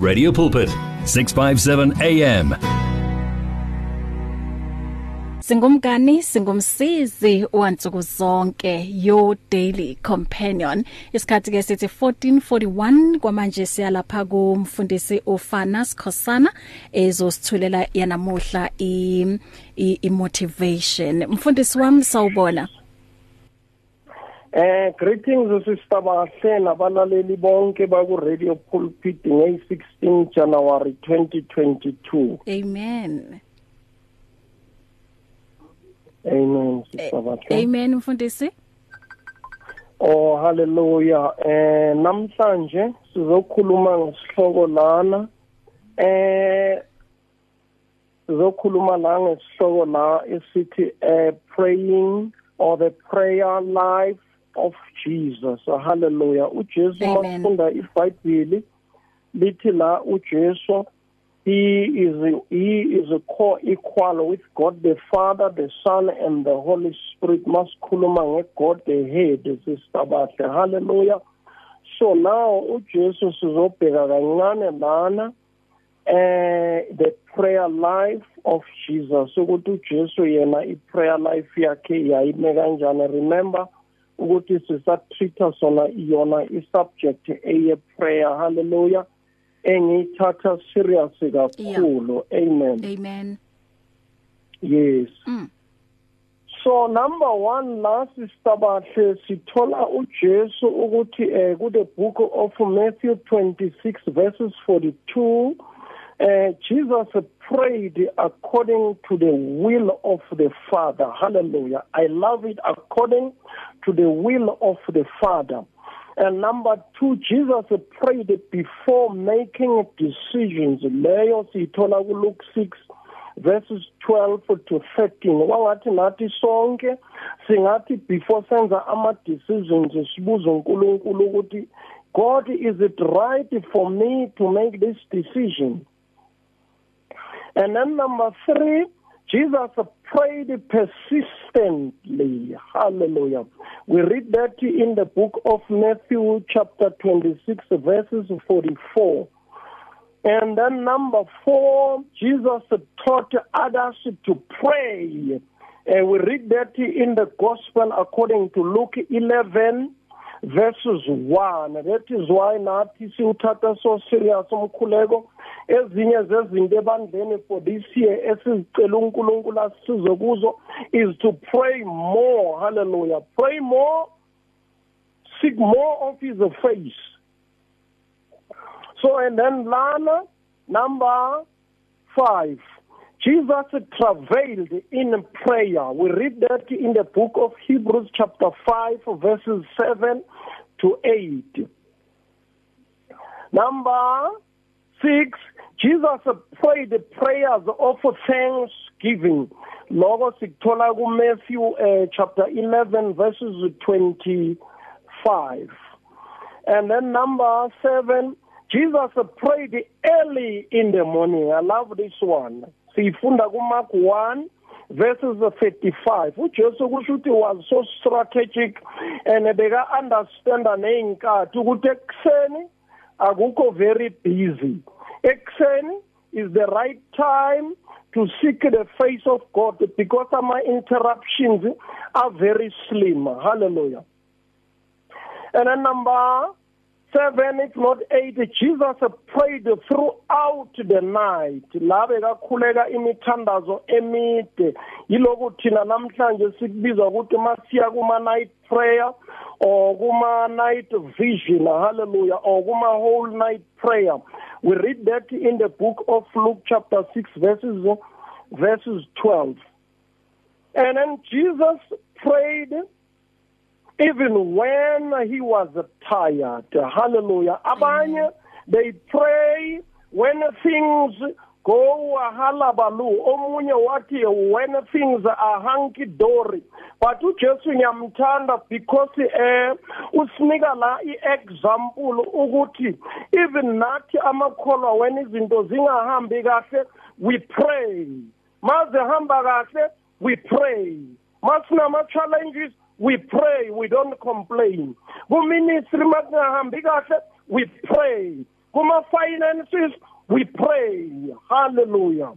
Radio Pulpit 657 AM Singumkani singumsizi wansuku zonke your daily companion. Isikhathi ke sithi 1441 kwamanje siyalapha kumfundisi uFanas Khosana ezosithulela yanamuhla i, i, i motivation mfundisi wami sawubona. Eh greetings sister Bahle nabalaleli bonke baku Radio Pulpit ngey 16 January 2022 Amen. Amen sister Bahle Amen mfundisi. Oh hallelujah. Eh namhlanje sizokhuluma ngesihloko lana. Eh sizokhuluma la ngesihloko la esithi eh praying or the prayer life of Jesus. Hallelujah. uJesu mafunda iBhayibheli lithi la uJesu he is he is a co-equal with God the Father the Son and the Holy Spirit. Masikhuluma ngegod the head sister bahle. Hallelujah. So now uJesu sizobheka kancane lana eh the prayer life of Jesus. Ukuthi uJesu yena i prayer life yakhe yayime kanjani? Remember ukuthi sisatreata sona iyona i-subject eye prayer. Hallelujah. Engiyithatha serious kakhulu. Amen. Amen. Yes. Mm. so number 1 last sistabahle sithola uJesu ukuthi eh ku the book of Matthew 26 verses 42 uh, Jesus prayed according to the will of the Father. Hallelujah. I love it according to the will of the Father. And number two, Jesus prayed before making decisions. Leyo sithola ku Luke 6 verses 12 to 13 wangathi nathi sonke singathi before senza ama decisions sibuza uNkulunkulu ukuthi God is it right for me to make this decision And then number three, Jesus prayed persistently. Hallelujah. We read that in the book of Matthew, chapter 26, verses 44. And then number four, Jesus taught others to pray. And we read that in the gospel according to Luke 11, verses 1 that is why nathi siwuthatha so serious umkhuleko. Ezinye zezinto ebandleni for this year esizicela uNkulunkulu asisize kuzo is to pray more. Hallelujah. Pray more. Seek more of his face. So and then lana number 5 Jesus travailed in prayer. We read that in the book of Hebrews chapter 5 verses 7 to 8. Number 6, Jesus prayed prayers of thanksgiving. Loko sikuthola ku Matthew uh, chapter 11 verses 25. And then number 7, Jesus prayed early in the morning. I love this one. Siyifunda kumark 1 verses 35 ujesu kusho ukuthi was so strategic and beka understanda neyinkathi ukuthi ekuseni akukho very busy. Ekuseni is the right time to seek the face of God because ama interruptions are very slim. Hallelujah. And then number seven if not eight. Jesus prayed throughout the night. La bekakhuleka imithandazo emide. Yiloku thina namhlanje sikubiza ukuthi masiya kuma night prayer or kuma night vision. Hallelujah. Or kuma whole night prayer. We read that in the book of Luke chapter 6 verses verses 12 and then Jesus prayed even when he was tired hallelujah abanye they pray when things go halabalu omunye wathi when things are hunky dory but uJesu ngiyamthanda because eh usinika la iexample ukuthi even nathi amakholwa when izinto zingahambi kahle we pray. Maze hamba kahle we pray. Masinama challenges we pray we don't complain. Kuministry makungahambi kahle we pray. Kuma finances we pray. Hallelujah.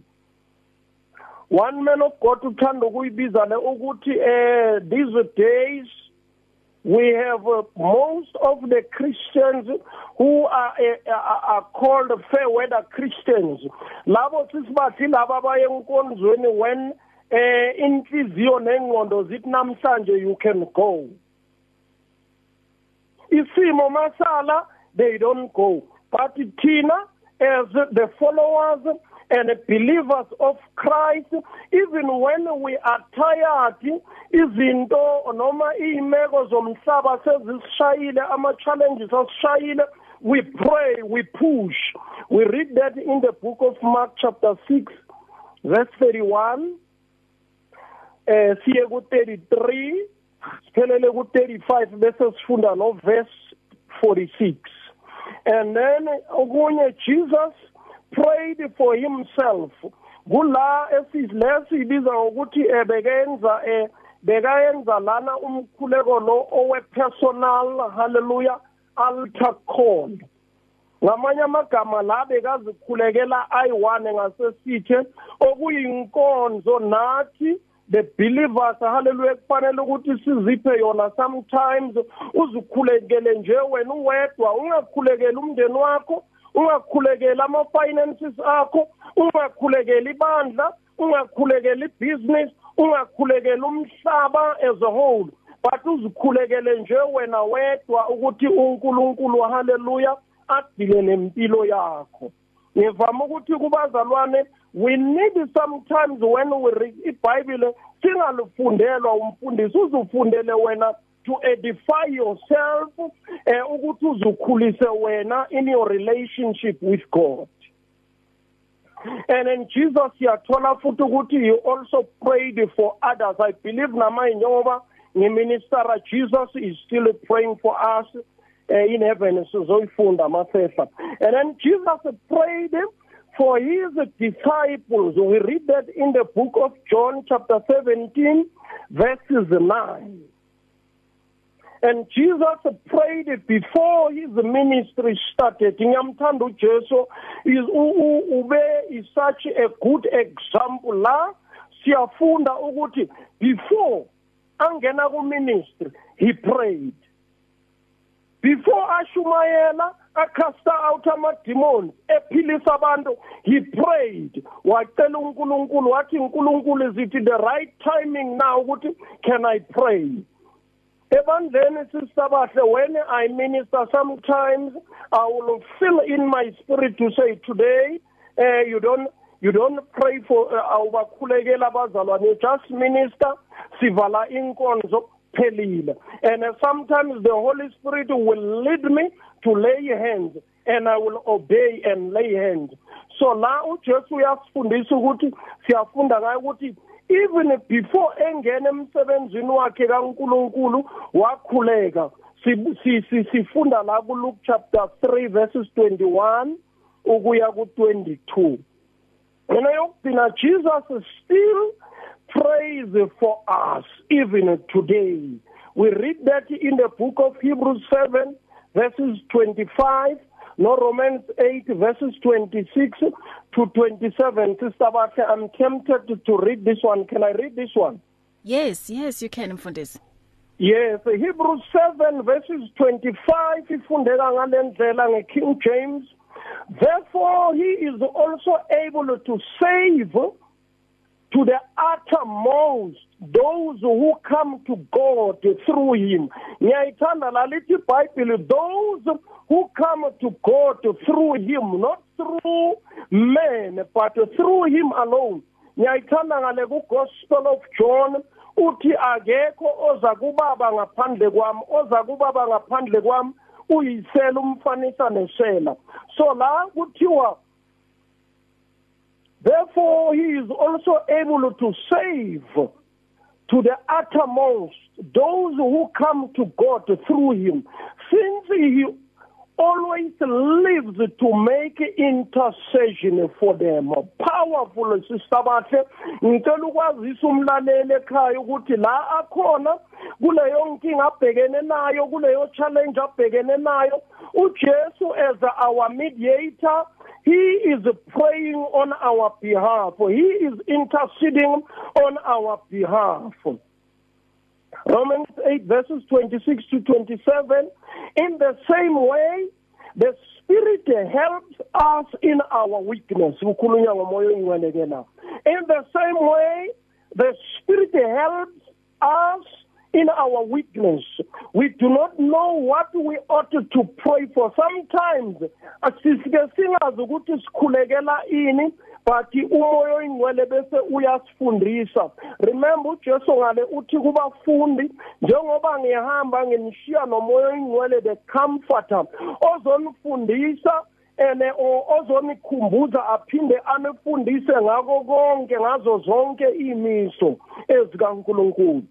One man of god uthanda ukuyibiza le ukuthi eh these days we have uh, most of the Christians who are, uh, are called fair weather Christians. Labo sisibathi laba abaye enkonzweni when eh inhliziyo nengqondo zithi namhlanje you can go. Isimo masala they don't go. But thina as the followers and believers of Christ even when we are tired izinto noma imeko zomhlaba sezisishayile ama challenges asishayile we pray we push. We read that in the book of Mark chapter 6 verse 31 eh siye ku 33 siphelele ku 35 bese sifunda no verse 46 and then okunye Jesus prayed for himself. Kula esilesibiza ngokuthi ebekenza eh bekayenza lana umkhuleko lo owe personal hallelujah altar call. Ngamanye amagama la bekazikhulekela ayi-one ngasesithe okuyinkonzo nathi the believers hallelujah kufanele ukuthi siziphe yona sometimes. Uzikhulekele nje wena uwedwa ungakhulekeli umndeni wakho ungakhulekeli ama-finances akho ungakhulekeli ibandla ungakhulekeli ibhizinisi ungakhulekeli umhlaba as a whole. But uzikhulekele nje wena wedwa ukuthi uNkulunkulu haleluya adile nempilo yakho. Ngivama ukuthi kubazalwane we need sometimes when we read iBhayibheli singalufundelwa umfundisi uzufundele wena to edify yourself eh ukuthi uzukhulise wena in your relationship with God. And then Jesus yathola futhi ukuthi he also prayed for others. I believe namanje njengoba ngiminister Jesus is still praying for us. Uh, in heaven sizoyifunda masehla and then Jesus prayed for his disciples. We read that in the book of John chapter 17 verses 9 and Jesus prayed before his ministry started. Ngiyamthanda uJesu is ube is such a good example la. Siyafunda ukuthi before angena ku ministry he prayed. Before ashumayela acasta out ama demons ephilisa abantu he prayed. Wacela uNkulunkulu wathi uNkulunkulu is it the right timing now ukuthi can i pray? Ebandleni sisabahle when i minister sometimes i will feel in my spirit to say today uh, you don't you don't pray for uh, awubakhulekela abazalwane. Just minister sivala inkonzo phelile and uh, sometimes the holy spirit will lead me to lay hands and i will obey and lay hands. So la uJesu uyasifundisa ukuthi siyafunda ngayo ukuthi even before engena emsebenzini wakhe kaNkuluNkulu wakhuleka. Sifunda la ku Luke chapter 3 verses 21 ukuya ku 22 yena yokugcina Jesus still prays for us even today. We read that in the book of Hebrews 7 verses 25 no Romans 8 verses 26 to 27 sister Bathe I'm tempted to read this one. Can I read this one? Yes yes you can mfundisi. Yes Hebrews 7 verses 25 ifundeka ngalendlela ngeKing James. Therefore he is also able to save to the uttermost those who come to God through him. Ngiyayithanda lalithi iBhayibheli those who come to God through him not through men but through him alone. Ngiyayithanda ngale ku Gospel of John uthi akekho oza kubaba ngaphandle kwami oza kubaba ngaphandle kwami uyisela umfanisa nesela so la kuthiwa Therefore, he is also able to save to the uttermost those who come to God through him. Since he always lives to make intercession for them powerful sister bahle ngicela ukwazisa umlaleli ekhaya ukuthi la akhona kuleyo nkinga abhekene nayo kuleyo challenge abhekene nayo uJesu as our mediator he is praying on our behalf. He is interceding on our behalf. Romans 8 verses 26 to 27 in the same way the spirit helps us in our weakness. Ukukhulunywa ngomoya oyingcwele ke la in the same way the spirit helps us in our weakness. We do not know what we ought to pray for. Sometimes asisike singazi ukuthi sikhulekela ini but umoya oyingcwele bese uyasifundisa remember uJesu ngale uthi kubafundi njengoba ngihamba nginishiya nomoya oyingcwele the comforter ozonifundisa ene ozonikhumbuza aphinde anifundise ngako konke ngazo zonke imiso ezikaNkulunkulu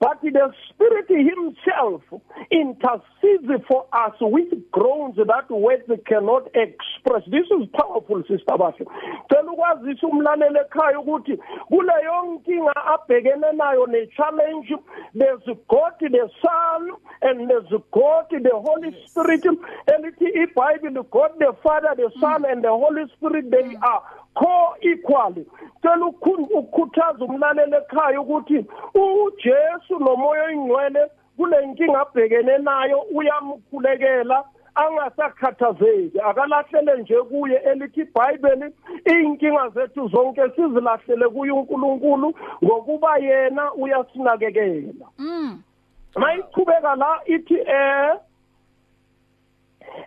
but the Spirit Himself intercedes for us with groans that words cannot express. This is powerful, Sister Bashe. Cela ukwazisa umlaleli ekhaya ukuthi kuleyo nkinga abhekene nayo ne-challenge there's God the Son and there's God the Holy Spirit elithi ibhayibhile God the Father the Son and the Holy Spirit they are co-equally cela ukukhuthaza umlaleli ekhaya ukuthi uJesu nomoya oyingcwele kule nkinga abhekene nayo uyamkhulekela angasakhathazeki. Akalahlele nje kuye elithi iBhayibheli inkinga zethu zonke sizilahlele kuye uNkulunkulu ngokuba yena uyasinakekela. Mm. Mayichubeka la ithi eh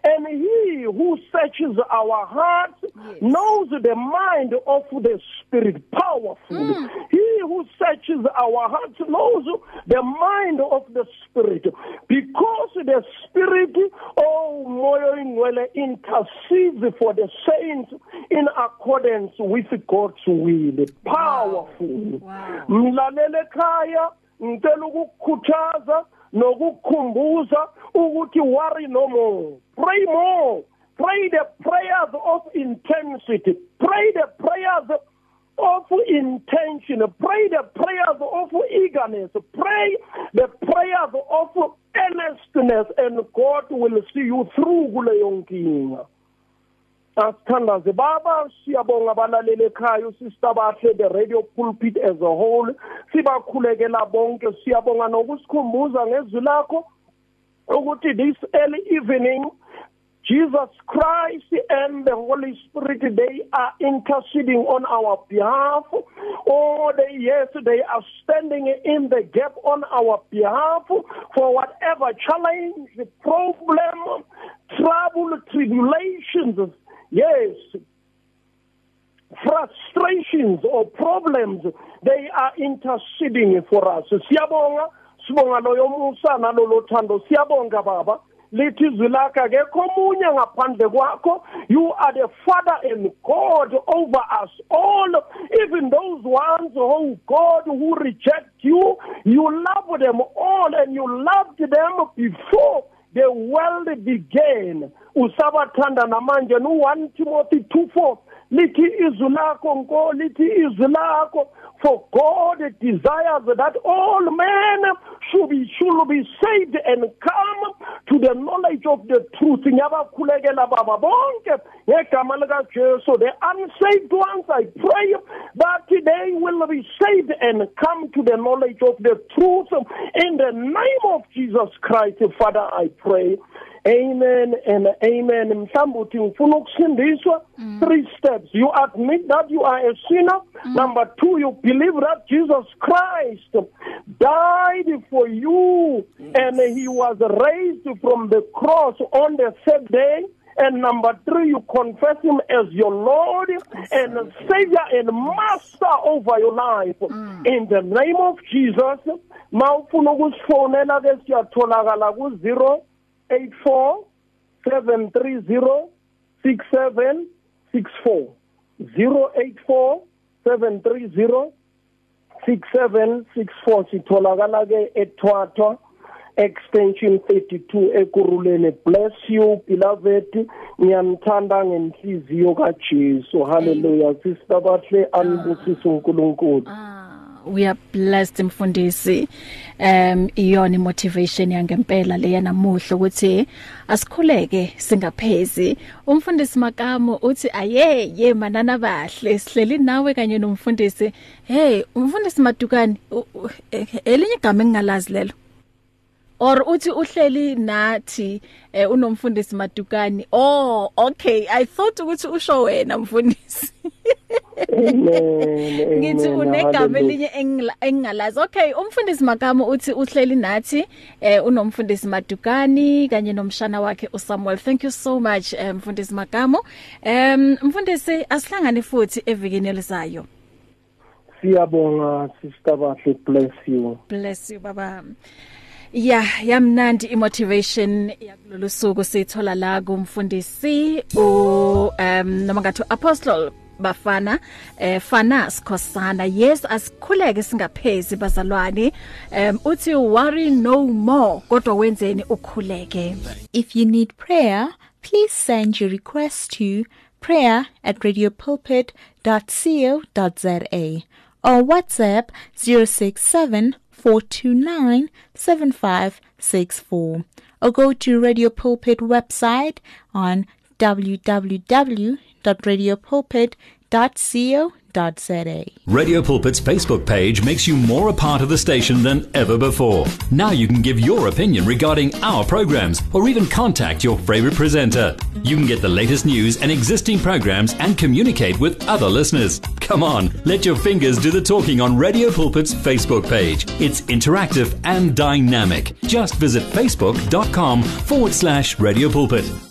And he who searches our hearts yes. knows the mind of the Spirit powerfully. Mm. He who searches our hearts knows the mind of the Spirit. Because the Spirit, oh, Moyo intercedes for the saints in accordance with God's will. Powerful. Mlalele khaya, ngicela ukukukhuthaza nokukhumbuza ukuthi worry no more. Pray more. Pray the prayers of intensity. Pray the prayers of intention. Pray the prayers of eagerness. Pray the prayers of earnestness and God will see you through kuleyo nkinga. Asithandaze baba siyabonga abalaleli ekhaya usista bahle the radio pulpit as a whole sibakhulekela bonke siyabonga nokusikhumbuza ngezwi lakho ukuthi this early evening Jesus Christ and the Holy Spirit, they are interceding on our behalf. Oh, they, yes, they are standing in the gap on our behalf for whatever challenge, problem, trouble, tribulations, yes, frustrations or problems, they are interceding for us. Siyabonga, sibonga loyo musa nalolo thando. Siyabonga baba. lithi izwi lakhe akekho omunye ngaphandle kwakho you are the father and god over us all even those ones oh god who reject you you love them all and you loved them before the world began usabathanda namanje no 1 Timothy 2:4 lithi izwi lakho nko lithi izwi lakho for God desires that all men should be should be saved and come to the knowledge of the truth. Ngiyabakhulekela baba bonke ngegama lika Jesu the unsaved ones I pray that they will be saved and come to the knowledge of the truth. In the name of Jesus Christ Father I pray. Amen and amen mhlawumbe uthi ngifuna ukusindiswa mm. three steps you admit that you are a sinner mm. number 2 you believe that Jesus Christ died for you yes. and he was raised from the cross on the third day and number three, you confess him as your Lord and Savior and Master over your life. Mm. In the name of Jesus, mawufuna ukusifonela ke siyatholakala ku 0 084 730 6764 084 730 6764 sitholakala ke eThwathwa extension 32 ekuruleni. Bless you beloved. Ngiyanithanda ngenhliziyo kaJesu. Haleluya sister bahle anibusise uNkulunkulu. We are blessed mfundisi um iyona motivation yangempela leya namuhla ukuthi asikhuleke singaphezi. Umfundisi makamo uthi aye ye manana bahle sihleli nawe kanye nomfundisi. Hey umfundisi madukani elinye igama engingalazi lelo? Or uthi uhleli nathi eh, unomfundisi madukani? Oh okay i thought ukuthi usho wena mfundisi. ngithi unegama elinye engingalazi. Okay umfundisi makamo uthi uhleli nathi eh, unomfundisi madukani kanye nomshana wakhe uSamuel. Thank you so much eh, mfundisi makamo um mfundisi asihlangane futhi evikini elizayo. Siyabonga sister bahle bless you. Bless you baba. Ya, yamnandi imotivation yakulolu suku sithola la kumfundisi u um noma ngathi apostle bafana eh fana sikhosana. Yes asikhuleke singaphezi bazalwane. Um uthi worry no more kodwa wenzeni ukhuleke. If you need prayer please send your request to prayer@radiopulpit.co.za or WhatsApp 067 429 7564 or go to Radio Pulpit website on www.radiopulpit.co.za Radio Pulpit's Facebook page makes you more a part of the station than ever before. Now you can give your opinion regarding our programs or even contact your favorite presenter. You can get the latest news and existing programs and communicate with other listeners. Come on, let your fingers do the talking on Radio Pulpit's Facebook page. It's interactive and dynamic. Just visit facebook.com forward slash Radio Pulpit.